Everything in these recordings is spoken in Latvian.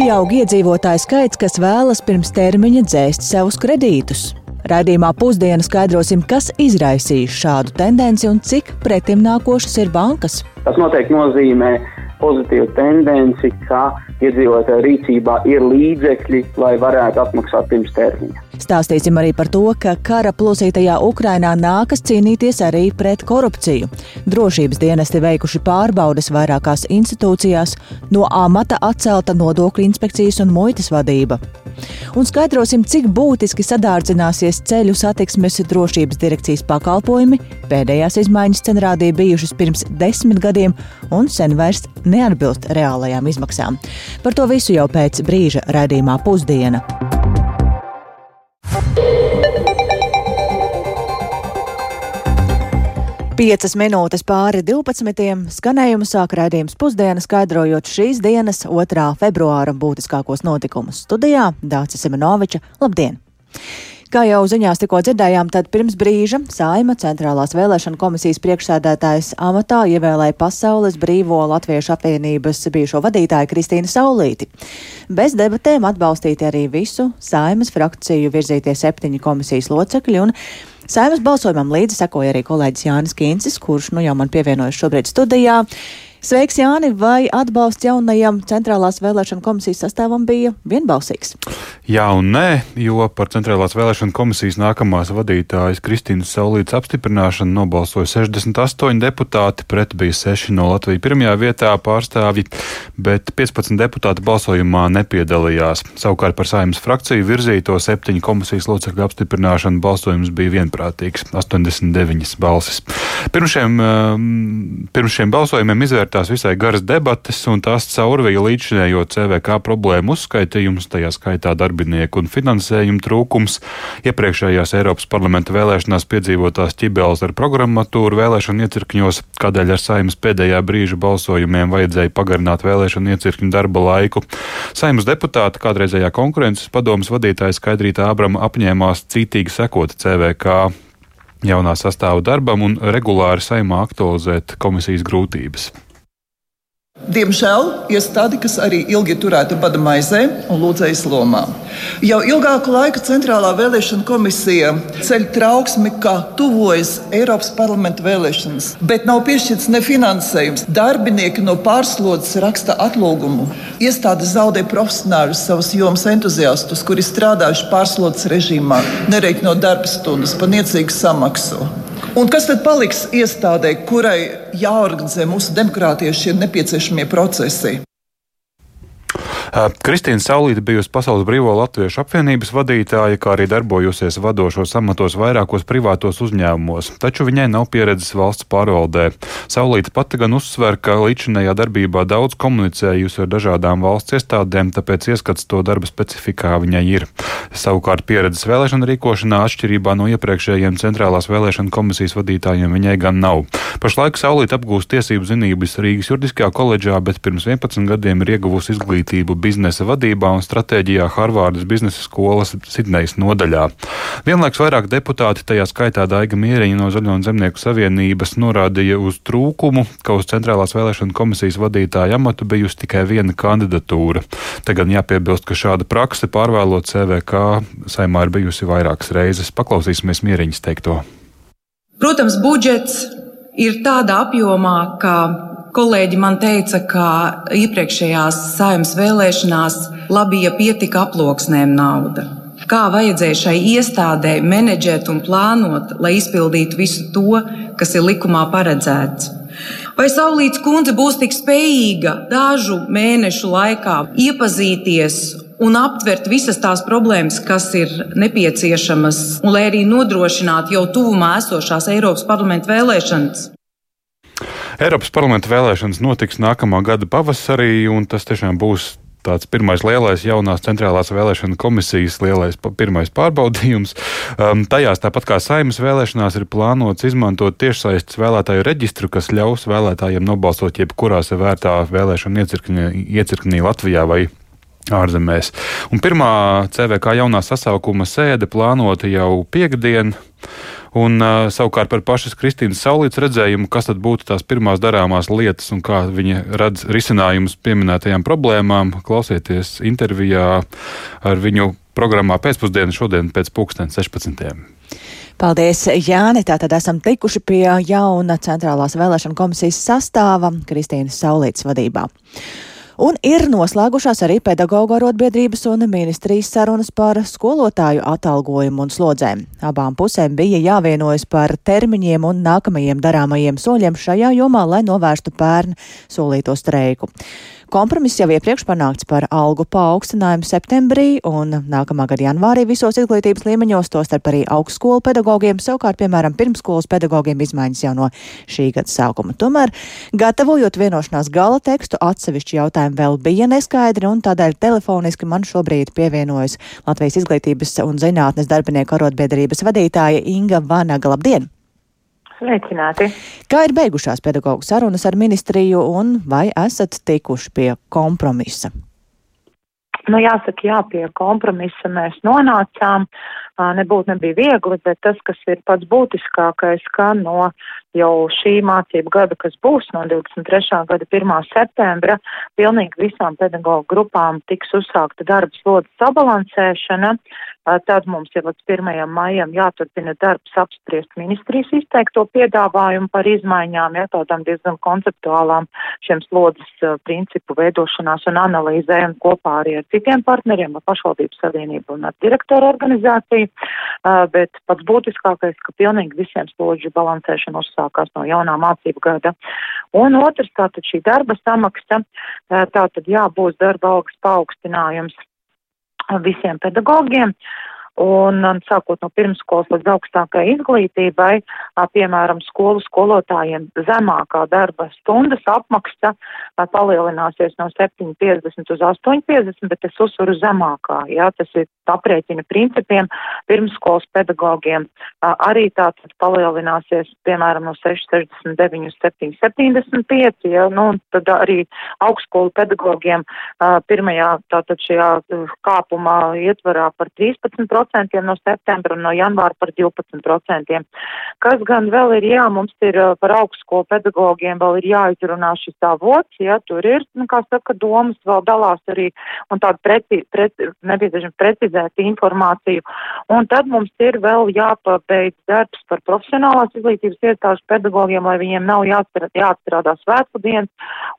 Pieaug iedzīvotāju skaits, kas vēlas pirms termiņa dzēst savus kredītus. Raidījumā pusdienu skaidrosim, kas izraisīs šādu tendenci un cik pretimnākošas ir bankas. Tas noteikti nozīmē pozitīvu tendenci, ka iedzīvotāju rīcībā ir līdzekļi, lai varētu atmaksāt pirms termiņa. Stāstīsim arī par to, ka kara plosītajā Ukrainā nākas cīnīties arī pret korupciju. Drošības dienesti veikuši pārbaudes vairākās institūcijās, no amata atcelta nodokļu inspekcijas un muitas vadība. Un skaidrosim, cik būtiski sadārdzināsies ceļu satiksmes drošības direkcijas pakalpojumi. Pēdējās izmaiņas cenrādī bijušas pirms desmit gadiem un sen vairs neatbilst reālajām izmaksām. Par to visu jau pēc brīža raidījumā pusdiena. Piecas minūtes pāri 12. skanējumu sāk raidījums pusdienas, skaidrojot šīs dienas 2. februāra būtiskākos notikumus. Studijā Dācis Simenoviča. Labdien! Kā jau ziņās tikko dzirdējām, tad pirms brīža Saima centrālās vēlēšana komisijas priekšsēdētājs amatā ievēlēja Pasaules brīvo latviešu apvienības bijušo vadītāju Kristīnu Saulīti. Bez debatēm atbalstīti arī visu Saimas frakciju virzītie septiņi komisijas locekļi un Saimas balsojumam līdzi sekoja arī kolēģis Jānis Kīncis, kurš nu jau man pievienojas šobrīd studijā. Sveiks, Jāni! Vai atbalsts jaunajam centrālās vēlēšana komisijas sastāvam bija vienbalsīgs? Jā un nē, jo par centrālās vēlēšana komisijas nākamās vadītājas Kristīnas Saulītas apstiprināšanu nobalsoja 68 deputāti, pret bija 6 no Latvijas pirmajā vietā pārstāvji, bet 15 deputāti balsojumā nepiedalījās. Savukārt par saimnes frakciju virzīto septiņu komisijas locekļu apstiprināšanu balsojums bija vienprātīgs - 89 balsis. Pirms šiem, um, pirms šiem balsojumiem izvērtējums izvērtās visai garas debates, un tās caurvīja līdzinējo CVK problēmu uzskaitījums, tajā skaitā darbinieku un finansējumu trūkums, iepriekšējās Eiropas parlamenta vēlēšanās piedzīvotās ķibeles ar programmatūru vēlēšanu iecirkņos, kādēļ ar saimas pēdējā brīža balsojumiem vajadzēja pagarināt vēlēšanu iecirkņu darba laiku. Saimas deputāta, kādreizējā konkurences padomas vadītāja Skaidrīta Abrama apņēmās cītīgi sekot CVK jaunā sastāva darbam un regulāri saimā aktualizēt komisijas grūtības. Diemžēl iestāde, kas arī ilgi turēta bada maizē un lūdzējas lomā. Jau ilgāku laiku Centrālā vēlēšana komisija ceļ trauksmi, ka tuvojas Eiropas parlamenta vēlēšanas, bet nav piešķirts ne finansējums. Darbinieki no pārslodzes raksta atlūgumu. Iestāde zaudē profesionāļus, savus jomas entuziastus, kuri strādājuši pārslodzes režīmā, nereikinot darba stundas par niecīgu samaksu. Un kas tad paliks iestādē, kurai jāorganizē mūsu demokrātijas šie nepieciešamie procesi? Kristīna Saulīte bijusi Pasaules Brīvo Latviešu apvienības vadītāja, kā arī darbojusies vadošos amatos vairākos privātos uzņēmumos, taču viņai nav pieredzes valsts pārvaldē. Saulīte pati gan uzsver, ka līdzinējā darbībā daudz komunicējusi ar dažādām valsts iestādēm, tāpēc ieskats to darba specifikā viņai ir. Savukārt pieredzes vēlēšana rīkošanā atšķirībā no iepriekšējiem centrālās vēlēšana komisijas vadītājiem viņai gan nav. Pašlaik Saulīte apgūst tiesību zinības Rīgas juridiskajā koledžā, bet pirms 11 gadiem ir ieguvusi izglītību biznesa vadībā un stratēģijā Harvardas biznesa skolas Sidnejas nodaļā. Vienlaiks vairāk deputāti, tajā skaitā Daiga Mieriņa no Zaļo un Zemnieku savienības, norādīja uz trūkumu, ka uz centrālās vēlēšana komisijas vadītāja amatu bijusi tikai viena kandidatūra. Te gan jāpiebilst, ka šāda prakse pārvēlot CVK saimā ir bijusi vairākas reizes. Paklausīsimies Mieriņas teikto. Protams, budžets ir tādā apjomā, ka Kolēģi man teica, ka iepriekšējās saimnes vēlēšanās labi, ja pietika aploksnēm nauda. Kā vajadzēja šai iestādē menedžēt un plānot, lai izpildītu visu to, kas ir likumā paredzēts. Vai Saulīts kundze būs tik spējīga dažu mēnešu laikā iepazīties un aptvert visas tās problēmas, kas ir nepieciešamas, un lai arī nodrošinātu jau tuvumā esošās Eiropas parlamenta vēlēšanas? Eiropas parlamenta vēlēšanas notiks nākamā gada pavasarī, un tas tiešām būs tāds pirmais lielais jaunās centrālās vēlēšana komisijas lielais pirmais pārbaudījums. Um, tajās, tāpat kā saimnes vēlēšanās, ir plānots izmantot tiešsaistes vēlētāju reģistru, kas ļaus vēlētājiem nobalsot jebkurā sevērtā vēlēšana iecirknī, iecirknī Latvijā vai ārzemēs. Un pirmā CVK jaunā sasaukuma sēde plānota jau piekdien. Un, uh, savukārt par pašas Kristīnas Saulītas redzējumu, kas tad būtu tās pirmās darāmās lietas un kā viņa redz risinājumus pieminētajām problēmām, klausieties intervijā ar viņu programmā pēcpusdienā šodien pēc pulksten 16. Paldies, Jāni. Tātad esam tikuši pie jauna centrālās vēlēšana komisijas sastāva Kristīnas Saulītas vadībā. Un ir noslēgušās arī pedagoģa arotbiedrības un ministrijas sarunas par skolotāju atalgojumu un slodzēm. Abām pusēm bija jāvienojas par termiņiem un nākamajiem darāmajiem soļiem šajā jomā, lai novērstu pērn solīto streiku. Kompromiss jau iepriekš panākts par algu paaugstinājumu septembrī un nākamā gada janvārī visos izglītības līmeņos, tostarp arī augstskolu pedagogiem, savukārt, piemēram, pirmskolas pedagogiem izmaiņas jau no šī gada sākuma. Tomēr, gatavojot vienošanās gala tekstu, atsevišķi jautājumi vēl bija neskaidri, un tādēļ telefoniski man šobrīd pievienojas Latvijas izglītības un zinātnes darbinieku arotbiedrības vadītāja Inga Vanaga. Labdien! Sveicināti! Kā ir beigušās pedagoģu sarunas ar ministriju un vai esat tikuši pie kompromisa? Nu, jāsaka, jā, pie kompromisa mēs nonācām. Nebūtu nebija viegli, bet tas, kas ir pats būtiskākais, ka no jau šī mācību gada, kas būs no 23. gada 1. septembra, pilnīgi visām pedagoģu grupām tiks uzsākta darba slodzes sabalansēšana. Tad mums jau līdz 1. maijam jāturpina darbs apspriest ministrijas izteikto piedāvājumu par izmaiņām, ja tādām diezgan konceptuālām šiem slodzes principu veidošanās un analīzēm kopā arī ar citiem partneriem, ar pašvaldību savienību un ar direktoru organizāciju. Bet pats būtiskākais, ka pilnīgi visiem slodžu balansēšana uzsākās no jaunā mācību gada. Un otrs, tātad šī darba samaksa, tātad jā, būs darba algas paaugstinājums visiem pedagogiem. Un, un sākot no pirmskolas līdz augstākai izglītībai, piemēram, skolu skolotājiem zemākā darba stundas apmaksa palielināsies no 7,50 uz 8,50, bet es uzsveru zemākā. Jā, tas ir aprēķina principiem. Pirmskolas pedagogiem arī tātad palielināsies, piemēram, no 6,69 uz 7,75. Jā, nu, tad arī augstskolu pedagogiem pirmajā tātad šajā kāpumā ietvarā par 13% no septembra un no janvāra par 12%. Kas gan vēl ir, jā, mums ir par augstskolu pedagogiem vēl ir jāizrunā šis avots, jā, tur ir, nu, kā saka, domas vēl dalās arī un tādu preci, preci, nepieciešami precizēt informāciju. Un tad mums ir vēl jāpabeidz darbs par profesionālās izglītības iestāžu pedagogiem, lai viņiem nav jāatstrādā, jāatstrādā svētku dienas,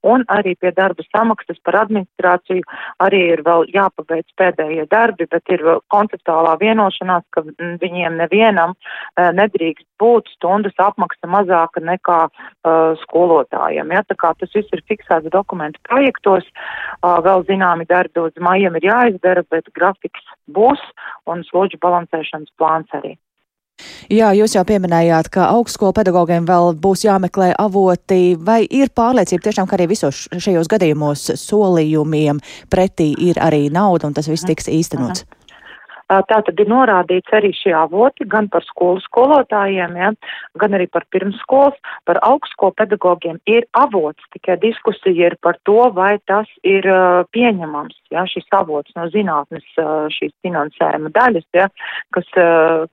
un arī pie darba samaksas par administrāciju arī ir vēl jāpabeidz pēdējie darbi, bet ir konceptuālā vienošanās, ka viņiem nevienam uh, nedrīkst būt stundas apmaksa mazāka nekā uh, skolotājiem. Ja? Tā kā tas viss ir fiksēts dokumentu projektos, uh, vēl zināmi darbi līdz maijam ir jāizdara, bet grafiks būs un slodžu balansēšanas plāns arī. Jā, jūs jau pieminējāt, ka augstskolu pedagogiem vēl būs jāmeklē avoti, vai ir pārliecība tiešām, ka arī visos šajos gadījumos solījumiem pretī ir arī nauda un tas viss tiks īstenots? Aha. Tā tad ir norādīts arī šie avoti gan par skolu skolotājiem, ja, gan arī par pirmskolas, par augstskolu pedagogiem. Ir avots, tikai diskusija ir par to, vai tas ir pieņemams, ja, šis avots no zinātnes, šīs finansējuma daļas, ja, kas,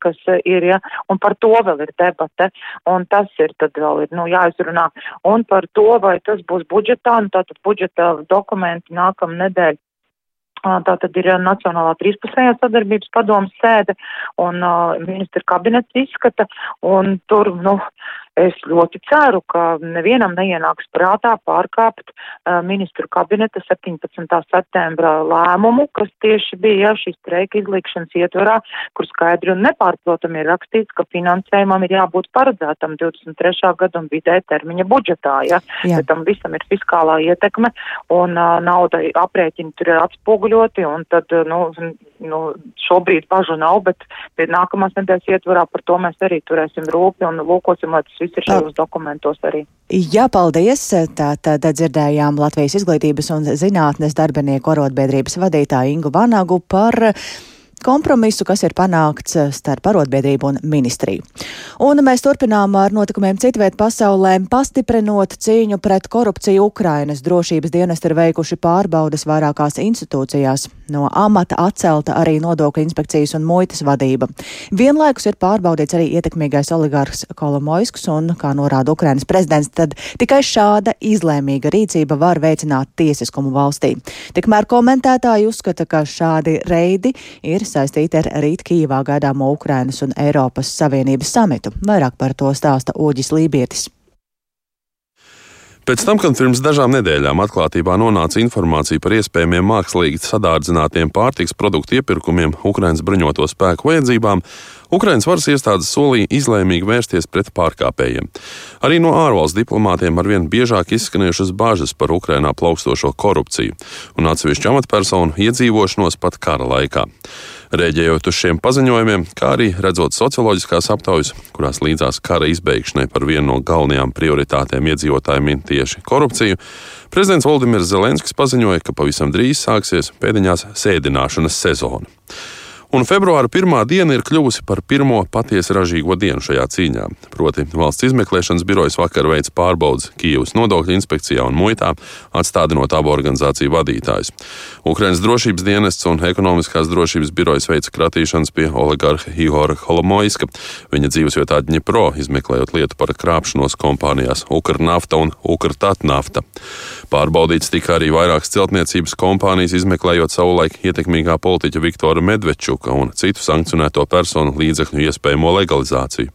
kas ir, ja, un par to vēl ir debate, un tas ir tad vēl ir, nu, jāizrunā, un par to, vai tas būs budžetā, un tātad budžeta dokumenti nākam nedēļ Tā tad ir Nacionālā trīspusējā sadarbības padomas sēde un uh, ministra kabinets izskata, un tur, nu, Es ļoti ceru, ka nevienam neienāks prātā pārkāpt uh, ministru kabineta 17. septembra lēmumu, kas tieši bija jau šīs streika izlikšanas ietvarā, kur skaidri un nepārprotami ir rakstīts, ka finansējumam ir jābūt paredzētam 23. gada un vidē termiņa budžetā, ja, ja tam visam ir fiskālā ietekme un uh, nauda aprēķini tur ir atspoguļoti un tad, nu, nu, šobrīd bažu nav, bet nākamās nedēļas ietvarā par to mēs arī turēsim rūpi un lūkosim, lai tas viss ir šajos dokumentos arī. Jā, paldies. Tātad dzirdējām Latvijas izglītības un zinātnes darbinieku arotbiedrības vadītāju Ingu Vanagu par kompromisu, kas ir panākts starp arotbiedrību un ministriju. Un mēs turpinām ar notikumiem citviet pasaulē, pastiprinot cīņu pret korupciju Ukrainas drošības dienesti ir veikuši pārbaudas vairākās institūcijās. No amata atcelta arī nodokļu inspekcijas un muitas vadība. Vienlaikus ir pārbaudīts arī ietekmīgais oligārhs Kolomoisks un, kā norāda Ukrainas prezidents, tad tikai šāda izlēmīga rīcība var veicināt tiesiskumu valstī. Tikmēr komentētāji uzskata, ka šādi reidi ir saistīti ar rīt Kīvā gaidāmo Ukrainas un Eiropas Savienības samitu. Vairāk par to stāsta Oģis Lībietis. Pēc tam, kad pirms dažām nedēļām atklātībā nonāca informācija par iespējamiem mākslīgi sadārdzinātiem pārtiks produktu iepirkumiem Ukraiņas bruņoto spēku vajadzībām, Ukraiņas varas iestādes solīja izlēmīgi vērsties pret pārkāpējiem. Arī no ārvalstu diplomātiem arvien biežāk izskanējušas bažas par Ukrainā plaukstošo korupciju un atsevišķu amatpersonu iedzīvošanos pat kara laikā. Rēģējot uz šiem paziņojumiem, kā arī redzot socioloģiskās aptaujas, kurās līdzās kara izbeigšanai par vienu no galvenajām prioritātēm iedzīvotājiem ir tieši korupcija, prezidents Valdimirs Zelenskis paziņoja, ka pavisam drīz sāksies pēdiņās sēdināšanas sezona un februāra pirmā diena ir kļuvusi par pirmo patiesi ražīgo dienu šajā cīņā. Proti, valsts izmeklēšanas birojas vakar veids pārbaudas Kijavas nodokļu inspekcijā un muitā, atstādinot abu organizāciju vadītājus. Ukrainas drošības dienests un ekonomiskās drošības birojas veica kratīšanas pie oligarha Ihora Holomoiska, viņa dzīvesvietā Dņipro, izmeklējot lietu par krāpšanos kompānijās Ukrnafta un Ukrtatnafta. Pārbaudīts tika arī vairākas celtniecības kompānijas, izmeklējot savulaik ietekmīgā politiķa Viktora Medvečuka un citu sankcionēto personu līdzekļu iespējamo legalizāciju.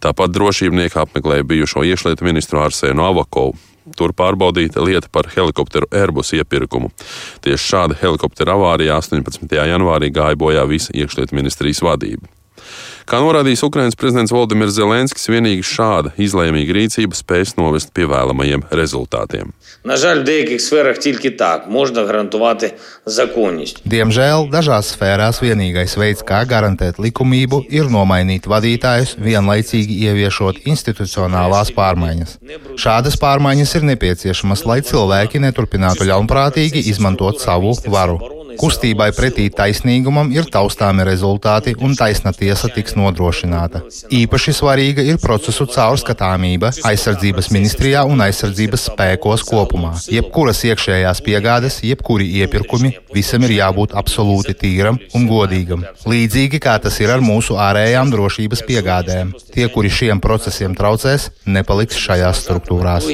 Tāpat drošībnieki apmeklēja bijušo iekšlietu ministru Arsēnu Avakovu. Tur pārbaudīta lieta par helikopteru Airbus iepirkumu. Tieši šāda helikoptera avārijā 18. janvārī gāja bojā visa iekšlietu ministrijas vadība. Kā norādījis Ukrainas prezidents Valdimirs Zelenskis, vienīgi šāda izlēmīga rīcība spēs novest pie vēlamajiem rezultātiem. Diemžēl dažās sfērās vienīgais veids, kā garantēt likumību, ir nomainīt vadītājus, vienlaicīgi ieviešot institucionālās pārmaiņas. Šādas pārmaiņas ir nepieciešamas, lai cilvēki neturpinātu ļaunprātīgi izmantot savu varu. Kustībai pretī taisnīgumam ir taustāmi rezultāti un taisna tiesa tiks nodrošināta. Īpaši svarīga ir procesu caurskatāmība aizsardzības ministrijā un aizsardzības spēkos kopumā. Jebkuras iekšējās piegādes, jebkuri iepirkumi, visam ir jābūt absolūti tīram un godīgam. Līdzīgi kā tas ir ar mūsu ārējām drošības piegādēm. Tie, kuri šiem procesiem traucēs, nepaliks šajās struktūrās.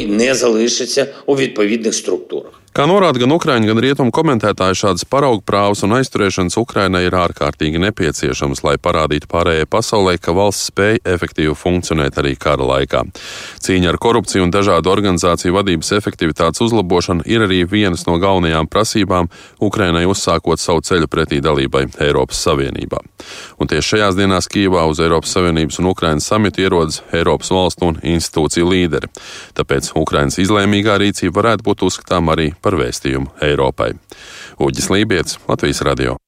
Kā norāda gan Ukrāņu, gan Rietumu komentētāji, šādas paraugu prāvas un aizturēšanas Ukrainai ir ārkārtīgi nepieciešamas, lai parādītu pārējai pasaulē, ka valsts spēj efektīvi funkcionēt arī kara laikā. Cīņa ar korupciju un dažādu organizāciju vadības efektivitātes uzlabošana ir arī vienas no galvenajām prasībām Ukrainai uzsākot savu ceļu pretī dalībai Eiropas Savienībā. Un tieši šajās dienās Kīvā uz Eiropas Savienības un Ukrainas samitu ierodas Eiropas valstu un institūciju līderi. Tāpēc Ukrainas izlēmīgā rīcība varētu būt uzskatām arī par vēstījumu Eiropai. Uģis Lībijams, Latvijas Radio.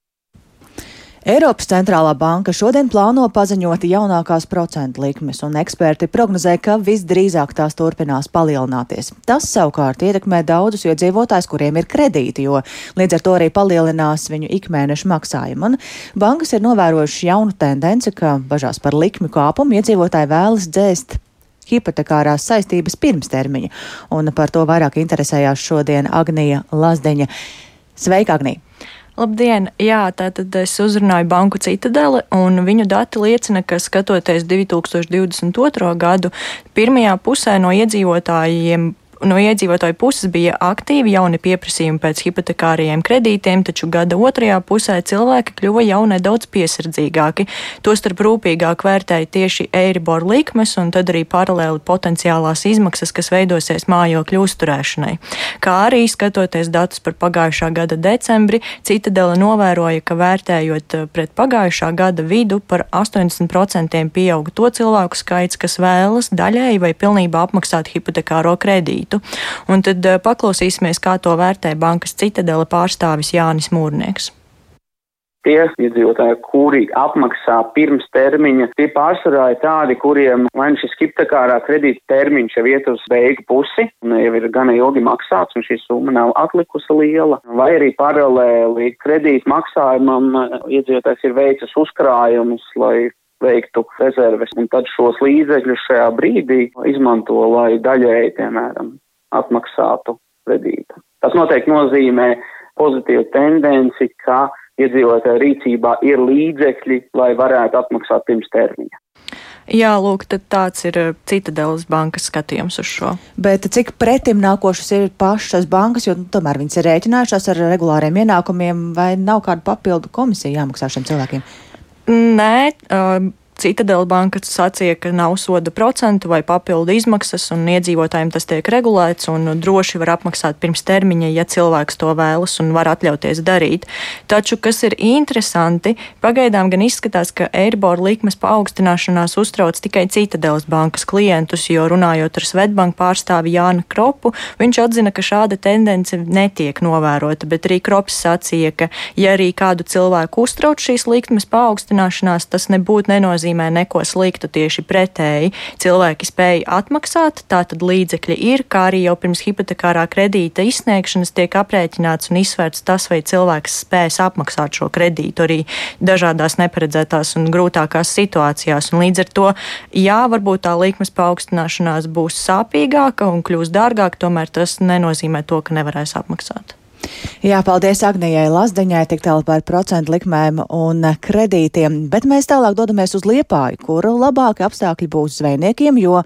Eiropas centrālā banka šodien plāno paziņot jaunākās procentu likmes, un eksperti prognozē, ka visdrīzāk tās turpinās palielināties. Tas savukārt ietekmē daudzus iedzīvotājus, kuriem ir kredīti, jo līdz ar to arī palielinās viņu ikmēneša maksājumu. Un bankas ir novērojuši jaunu tendenci, ka bažās par likmi kāpumu iedzīvotāji vēlas dzēst hipotekārās saistības pirms termiņa. Un par to vairāk interesējās šodien Agnija Lazdeņa. Sveika, Agnija! Labdien! Jā, tātad es uzrunāju Banku Citadeli, un viņu dati liecina, ka skatoties 2022. gadu, pirmajā pusē no iedzīvotājiem no iedzīvotāju puses bija aktīvi jauni pieprasījumi pēc hipotekārajiem kredītiem, taču gada otrajā pusē cilvēki kļuva jau nedaudz piesardzīgāki. Tostarp rūpīgāk vērtēja tieši Eiribor likmes un tad arī paralēli potenciālās izmaksas, kas veidosies mājokļu uzturēšanai. Kā arī skatoties datus par pagājušā gada decembri, Citadela novēroja, ka vērtējot eh, pret pagājušā gada vidu par 80% pieauga to cilvēku skaits, kas vēlas daļēji vai pilnībā apmaksāt hipotekāro kredītu lietu. Un tad eh, paklausīsimies, kā to vērtē bankas citadela pārstāvis Jānis Mūrnieks. tie iedzīvotāji, kuri apmaksā pirms termiņa, tie pārsvarā ir tādi, kuriem vai nu šis hipotekārā kredīta termiņš jau iet uz beigu pusi, un jau ir gana ilgi maksāts, un šī summa nav atlikusi liela, vai arī paralēli kredīta maksājumam iedzīvotājs ir veicis uzkrājumus, lai veiktu rezerves, un tad šos līdzekļus šajā brīdī izmanto, lai daļēji, piemēram, atmaksātu kredītu. Tas noteikti nozīmē pozitīvu tendenci, ka iedzīvotāju rīcībā ir līdzekļi, lai varētu atmaksāt pirms termiņa. Jā, lūk, tāds ir eh, Citadelas bankas skatījums uz šo. Bet cik pretim nākošas ir pašas bankas, jo nu, tomēr viņas ir rēķinājušās ar regulāriem ienākumiem, vai nav kāda papildu komisija jāmaksā šiem cilvēkiem? Nē, uh, Citadela banka sacīja, ka nav soda procentu vai papildu izmaksas, un iedzīvotājiem tas tiek regulēts un droši var apmaksāt pirms termiņa, ja cilvēks to vēlas un var atļauties darīt. Taču, kas ir interesanti, pagaidām gan izskatās, ka Eiribor likmes paaugstināšanās uztrauc tikai Citadelas bankas klientus, jo runājot ar Svetbanku pārstāvi Jānu Kropu, viņš atzina, ka šāda tendence netiek novērota, bet arī Krops sacīja, ka ja arī kādu cilvēku uztrauc šīs likmes paaugstināšanās, tas nebūtu nenozīmē nenozīmē neko sliktu, tieši pretēji. Cilvēki spēja atmaksāt, tātad līdzekļi ir, kā arī jau pirms hipotekārā kredīta izsniegšanas tiek aprēķināts un izsvērts tas, vai cilvēks spēs apmaksāt šo kredītu arī dažādās neparedzētās un grūtākās situācijās. Un līdz ar to, jā, varbūt tā likmes paaugstināšanās būs sāpīgāka un kļūs dārgāka, tomēr tas nenozīmē to, ka nevarēs apmaksāt. Jā, paldies Agnijai Lazdeņai tik tālu par procentu likmēm un kredītiem, bet mēs tālāk dodamies uz Liepāju, kur labāki apstākļi būs zvejniekiem, jo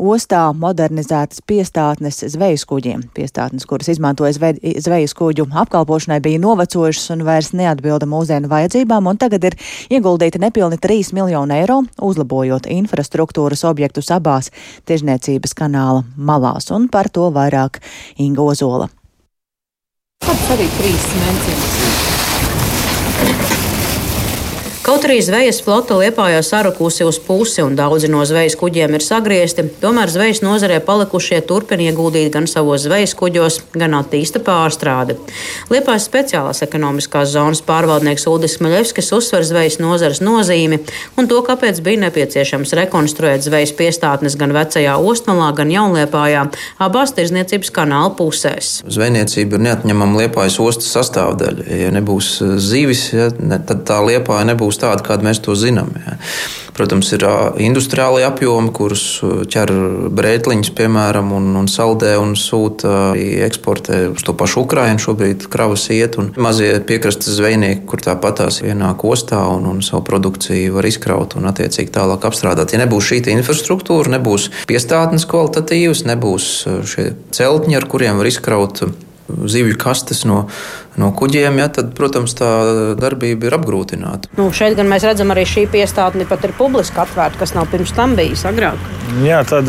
ostā modernizētas piestātnes zvejas kuģiem. Piestātnes, kuras izmantoja zvejas kuģu apkalpošanai, bija novecojušas un vairs neatbilda mūsdienu vajadzībām, un tagad ir ieguldīti nepilni 3 miljoni eiro, uzlabojot infrastruktūras objektus abās tiešniecības kanāla malās, un par to vairāk Inga Ozola. Kāds arī trīs mēnesienus? Kaut arī zvejas flote Liepājā sarukusi uz pusi un daudzi no zvejas kuģiem ir sagriezti, tomēr zvejas nozarē palikušie turpina ieguldīt gan savos zvejas kuģos, gan attīsta pārstrādi. Liepājas speciālās ekonomiskās zonas pārvaldnieks Ulris Maļevskis uzsver zvejas nozares nozīmi un to, kāpēc bija nepieciešams rekonstruēt zvejas piestātnes gan vecajā ostmalā, gan jaunliepājā, abās tirzniecības kanāla pusēs. Zvejniecība ir neatņemama Liepājas ostas sastāvdaļa. Ja nebūs zivis, ja, ne, tad tā Liepāja nebūs nebūs tāda, kāda mēs to zinām. Jā. Protams, ir industriāli apjomi, kurus ķer brētliņus, piemēram, un, un saldē un sūta eksportē uz to pašu Ukrainu. Šobrīd kravas iet, un mazie piekrastes zvejnieki, kur tāpatās ienāk ostā un, un savu produkciju var izkraut un attiecīgi tālāk apstrādāt. Ja nebūs šī infrastruktūra, nebūs piestātnes kvalitatīvas, nebūs šie celtņi, ar kuriem var izkraut zivju kastes no no kuģiem, ja, tad, protams, tā darbība ir apgrūtināta. Nu, šeit gan mēs redzam, arī šī piestātne pat ir publiski atvērta, kas nav pirms tam bijis agrāk. Jā, tad,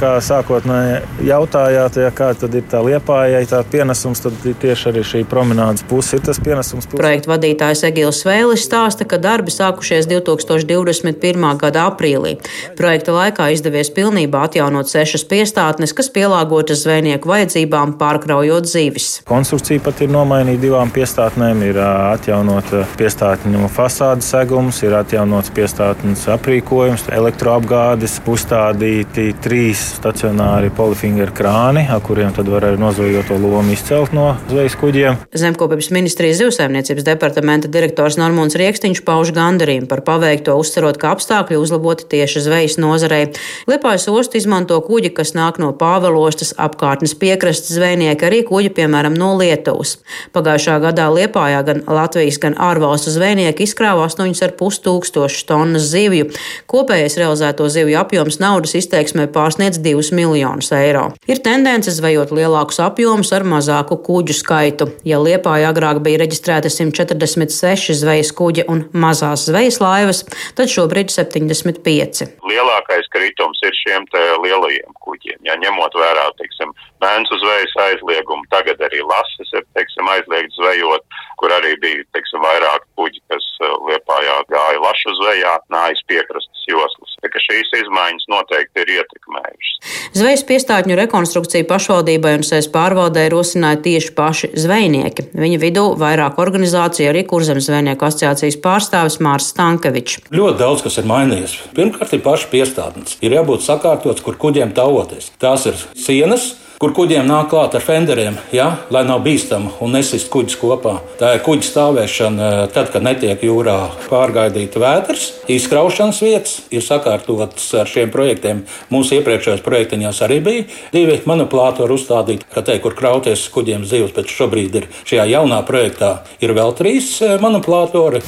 kā sākotnēji jautājāt, ja, kā tad ir tā liepājai tā pienesums, tad tieši arī šī promenādes puse ir tas pienesums. Puse. Projekta vadītājs Egils Svēlis stāsta, ka darbi sākušies 2021. gada aprīlī. Projekta laikā izdevies pilnībā atjaunot sešas piestātnes, kas pielāgotas zvejnieku vajadzībām, pārkraujot zivis. Konstrukcija pat ir nomainīta divām piestātnēm ir atjaunota piestātņu fasādes segums, ir atjaunots piestātnes aprīkojums, elektroapgādes, uzstādīti trīs stacionāri polifingeru krāni, kuriem tad var arī nozvejoto lomu izcelt no zvejas kuģiem. Zemkopības ministrijas zivsaimniecības departamenta direktors Normons Rieksniņš pauž gandarījumu par paveikto, uzsverot, ka apstākļi uzlaboti tieši zvejas nozarei. Liepājas ostu izmanto kuģi, kas nāk no Pāvelostas apkārtnes piekrastes zvejnieki, arī kuģi, piemēram, no Lietuvas. Pagā Pagājušā gadā Liepājā gan Latvijas, gan ārvalstu zvejnieki izkrāva 8,5 tūkstošus tonnas zivju. Kopējais realizēto zivju apjoms naudas izteiksmē pārsniedz 2 miljonus eiro. Ir tendence zvejot lielākus apjomus ar mazāku kuģu skaitu. Ja Liepājā agrāk bija reģistrēta 146 zvejas kuģi un mazās zvejas laivas, tad šobrīd 75. Lielākais kritums ir šiem lielajiem kuģiem. Ja ņemot vērā, teiksim, mēnesi zvejas aizliegumu, tagad arī lases ir, teiksim, aizliegums beigt zvejot, kur arī bija, teiksim, vairāk kuģi, kas uh, Liepājā gāja lašu zvejā, nājas piekrastes joslas. ka šīs izmaiņas noteikti ir ietekmējušas. Zvejas piestātņu rekonstrukciju pašvaldībai un sēs pārvaldē rosināja tieši paši zvejnieki. Viņa vidū vairāk organizāciju arī Kurzemes zvejnieku asociācijas pārstāvis Mārs Stankevičs. Ļoti daudz kas ir mainījies. Pirmkārt, ir paši piestātnes. Ir jābūt sakārtots, kur kuģiem tauoties. Tās ir sienas, kur kuģiem nāk klāt ar fenderiem, ja, lai nav bīstama un nesist kuģis kopā. Tā ir kuģa stāvēšana, eh, tad, kad netiek jūrā pārgaidīta vētras, izkraušanas vietas ir sakārtotas ar šiem projektiem. Mūsu iepriekšējos projektiņos arī bija divi manipulātori uzstādīti, ka te, kur krauties kuģiem zivs, bet šobrīd ir šajā jaunā projektā ir vēl trīs eh, manipulātori.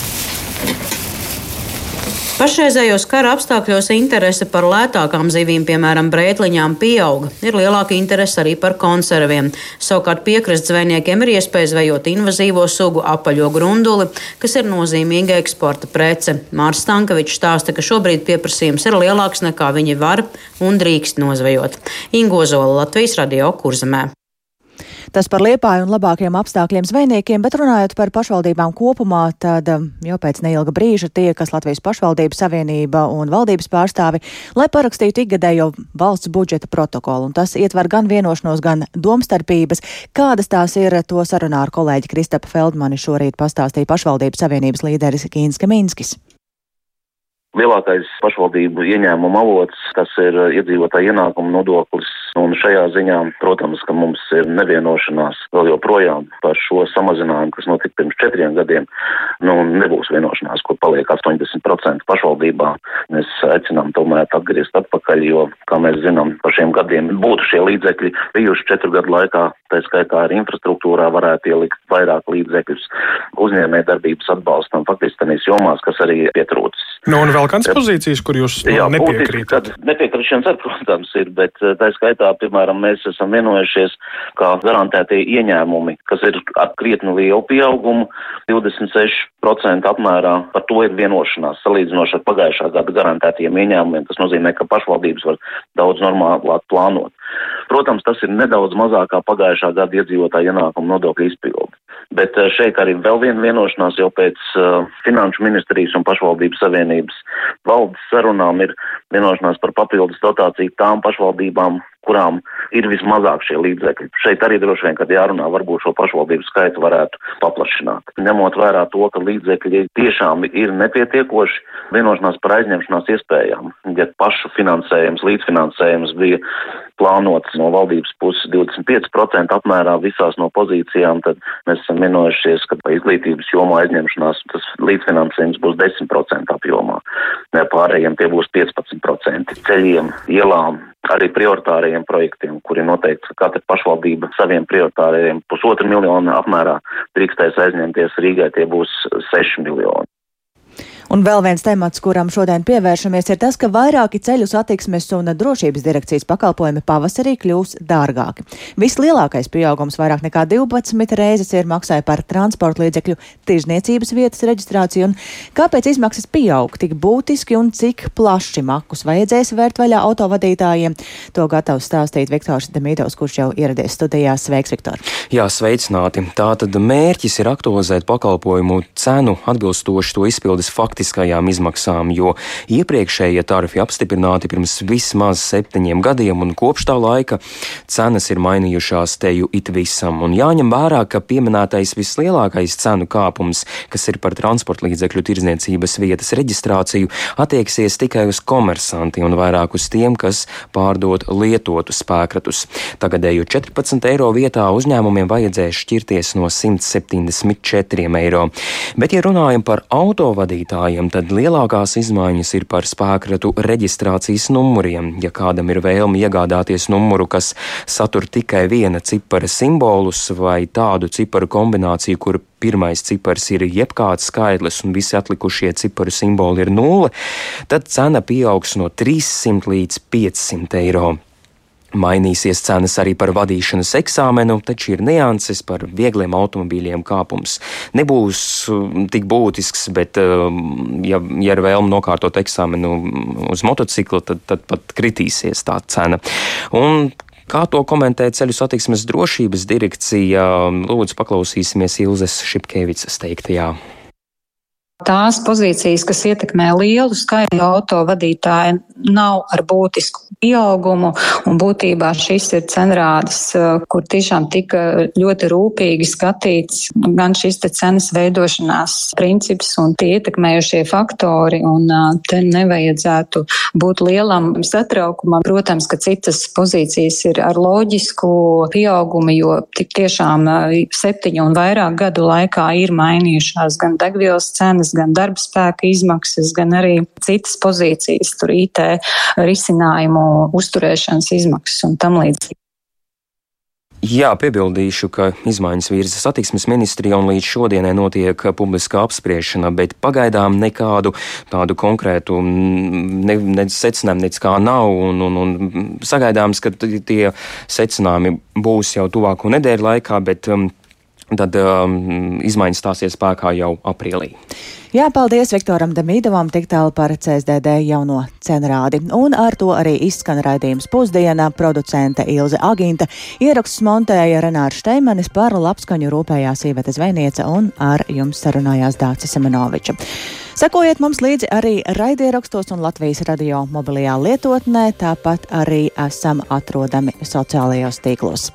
Pašreizējos kara apstākļos interese par lētākām zivīm, piemēram, brētliņām, pieauga. Ir lielāka interese arī par konserviem. Savukārt piekrastes zvejniekiem ir iespēja zvejot invazīvo sugu apaļo grunduli, kas ir nozīmīga eksporta prece. Mārs Stankovičs stāsta, ka šobrīd pieprasījums ir lielāks nekā viņi var un drīkst nozvejot. Ingozola Latvijas radio kurzemē. Tas par liepāju un labākiem apstākļiem zvejniekiem, bet runājot par pašvaldībām kopumā, tad um, jau pēc neilga brīža tiekas Latvijas pašvaldības savienība un valdības pārstāvi, lai parakstītu ikgadējo valsts budžeta protokolu. Un tas ietver gan vienošanos, gan domstarpības. Kādas tās ir, to sarunā ar kolēģi Kristapa Feldmani šorīt pastāstīja pašvaldības savienības līderis Kīns Kaminskis. Lielākais pašvaldību ieņēmuma avots, tas ir iedzīvotāja ienākuma nodoklis. Un šajā ziņā, protams, ka mums ir nevienošanās vēl joprojām par šo samazinājumu, kas notika pirms četriem gadiem. Nu, nebūs vienošanās, kur paliek 80% pašvaldībā. Mēs aicinām tomēr atgriezt atpakaļ, jo, kā mēs zinām, par šiem gadiem būtu šie līdzekļi bijuši četru gadu laikā. Tā skaitā arī infrastruktūrā varētu ielikt vairāk līdzekļus uzņēmē darbības atbalstam, faktiski tenīs jomās, kas arī pietrūcis. Nu, un vēl kādas pozīcijas, kur jūs Jā, nepiekrītat? Nepiekrišanas, ar, protams, ir, bet eh, tā skaitā, piemēram, mēs esam vienojušies, kā garantētie ieņēmumi, kas ir ar krietni lielu pieaugumu, 26% apmērā, par to ir vienošanās salīdzinoši ar pagājušā gada garantētiem ieņēmumiem. Tas nozīmē, ka pašvaldības var daudz normālāk plānot. Protams, tas ir nedaudz mazākā pagājušā gada iedzīvotāja ienākuma nodokļa izpildi. Bet eh, šeit arī vēl viena vienošanās jau pēc uh, Finanšu ministrijas un pašvaldības savienības valdes sarunām ir vienošanās par papildus dotāciju tām pašvaldībām, kurām ir vismazāk šie līdzekļi. Šeit arī droši vien, kad jārunā, varbūt šo pašvaldību skaitu varētu paplašināt. Ņemot vērā to, ka līdzekļi tiešām ir nepietiekoši, vienošanās par aizņemšanās iespējām. Ja pašu finansējums, līdzfinansējums bija plānots no valdības puses 25% apmērā visās no pozīcijām, tad mēs esam vienojušies, ka izglītības jomā aizņemšanās tas līdzfinansējums būs 10% apjomā. Pārējiem tie būs 15% ceļiem, ielām, arī prioritārajiem projektiem, kuri noteikti katra pašvaldība saviem prioritārajiem pusotru miljonu apmērā drīkstēs aizņemties Rīgai, tie būs 6 miljoni. Un vēl viens temats, kuram šodien pievēršamies, ir tas, ka vairāki ceļu satiksmes un drošības direkcijas pakalpojumi pavasarī kļūs dārgāki. Vislielākais pieaugums vairāk nekā 12 reizes ir maksāja par transporta līdzekļu tirzniecības vietas reģistrāciju. Un kāpēc izmaksas pieaug tik būtiski un cik plaši makus vajadzēs vērt vaļā autovadītājiem? To gatavs stāstīt Viktors Demītovs, kurš jau ieradies studijās. Sveiks, Viktor! Jā, sveicināti! Tātad mērķis ir aktualizēt pakalpojumu cenu atbilstoši to izpildes faktu faktiskajām izmaksām, jo iepriekšējie tarifi apstiprināti pirms vismaz septiņiem gadiem, un kopš tā laika cenas ir mainījušās teju it visam. Un jāņem vērā, ka pieminētais vislielākais cenu kāpums, kas ir par transporta līdzekļu tirdzniecības vietas reģistrāciju, attieksies tikai uz komersantiem un vairāk uz tiem, kas pārdod lietotus spēkratus. Tagadēju 14 eiro vietā uzņēmumiem vajadzēs šķirties no 174 eiro. Bet, ja runājam par autovadītāju, lietotājiem, tad lielākās izmaiņas ir par spēkratu reģistrācijas numuriem. Ja kādam ir vēlme iegādāties numuru, kas satur tikai viena cipara simbolus vai tādu ciparu kombināciju, kur pirmais cipars ir jebkāds skaitlis un visi atlikušie ciparu simboli ir nulle, tad cena pieaugs no 300 līdz 500 eiro. Mainīsies cenas arī par vadīšanas eksāmenu, taču ir nianses par viegliem automobīļiem kāpums. Nebūs um, tik būtisks, bet, um, ja, ja ir vēlme nokārtot eksāmenu uz motocikla, tad, tad pat kritīsies tā cena. Un Kā to komentē ceļu satiksmes drošības direkcija? Lūdzu, paklausīsimies Ilzes Šipkevicas teiktajā. Tās pozīcijas, kas ietekmē lielu skaitu autovadītāju, nav ar būtisku pieaugumu, un būtībā šis ir cenrādis, eh, kur tiešām tika ļoti rūpīgi skatīts gan šis te cenas veidošanās princips un tie ietekmējušie faktori, un eh, te nevajadzētu būt lielam satraukumam. Protams, ka citas pozīcijas ir ar loģisku pieaugumu, jo tik tiešām eh, septiņu un vairāk gadu laikā ir mainījušās gan degvielas cenas, gan darba spēka izmaksas, gan arī citas pozīcijas, tur IT risinājumu uzturēšanas izmaksas un tam līdzīgi. Jā, piebildīšu, ka izmaiņas virza satiksmes ministrija un līdz šodienai notiek publiska apspriešana, bet pagaidām nekādu tādu konkrētu ne, ne secinājumu nec kā nav, un, un, un sagaidāms, ka tie secinājumi būs jau tuvāko nedēļu laikā, bet um, tad um, izmaiņas stāsies spēkā jau aprīlī. Jā, paldies Viktoram Demīdovam tik tālu par CSDD jauno cenrādi. Un ar to arī izskan raidījums pusdienā producente Ilze Aginta. Ierakstus montēja Renārs Šteimanis par labskaņu rūpējās Īveta Zvejniece un ar jums sarunājās Dācis Semenoviča. Sekojiet mums līdzi arī raidierakstos un Latvijas radio mobilajā lietotnē, tāpat arī esam atrodami sociālajos tīklos.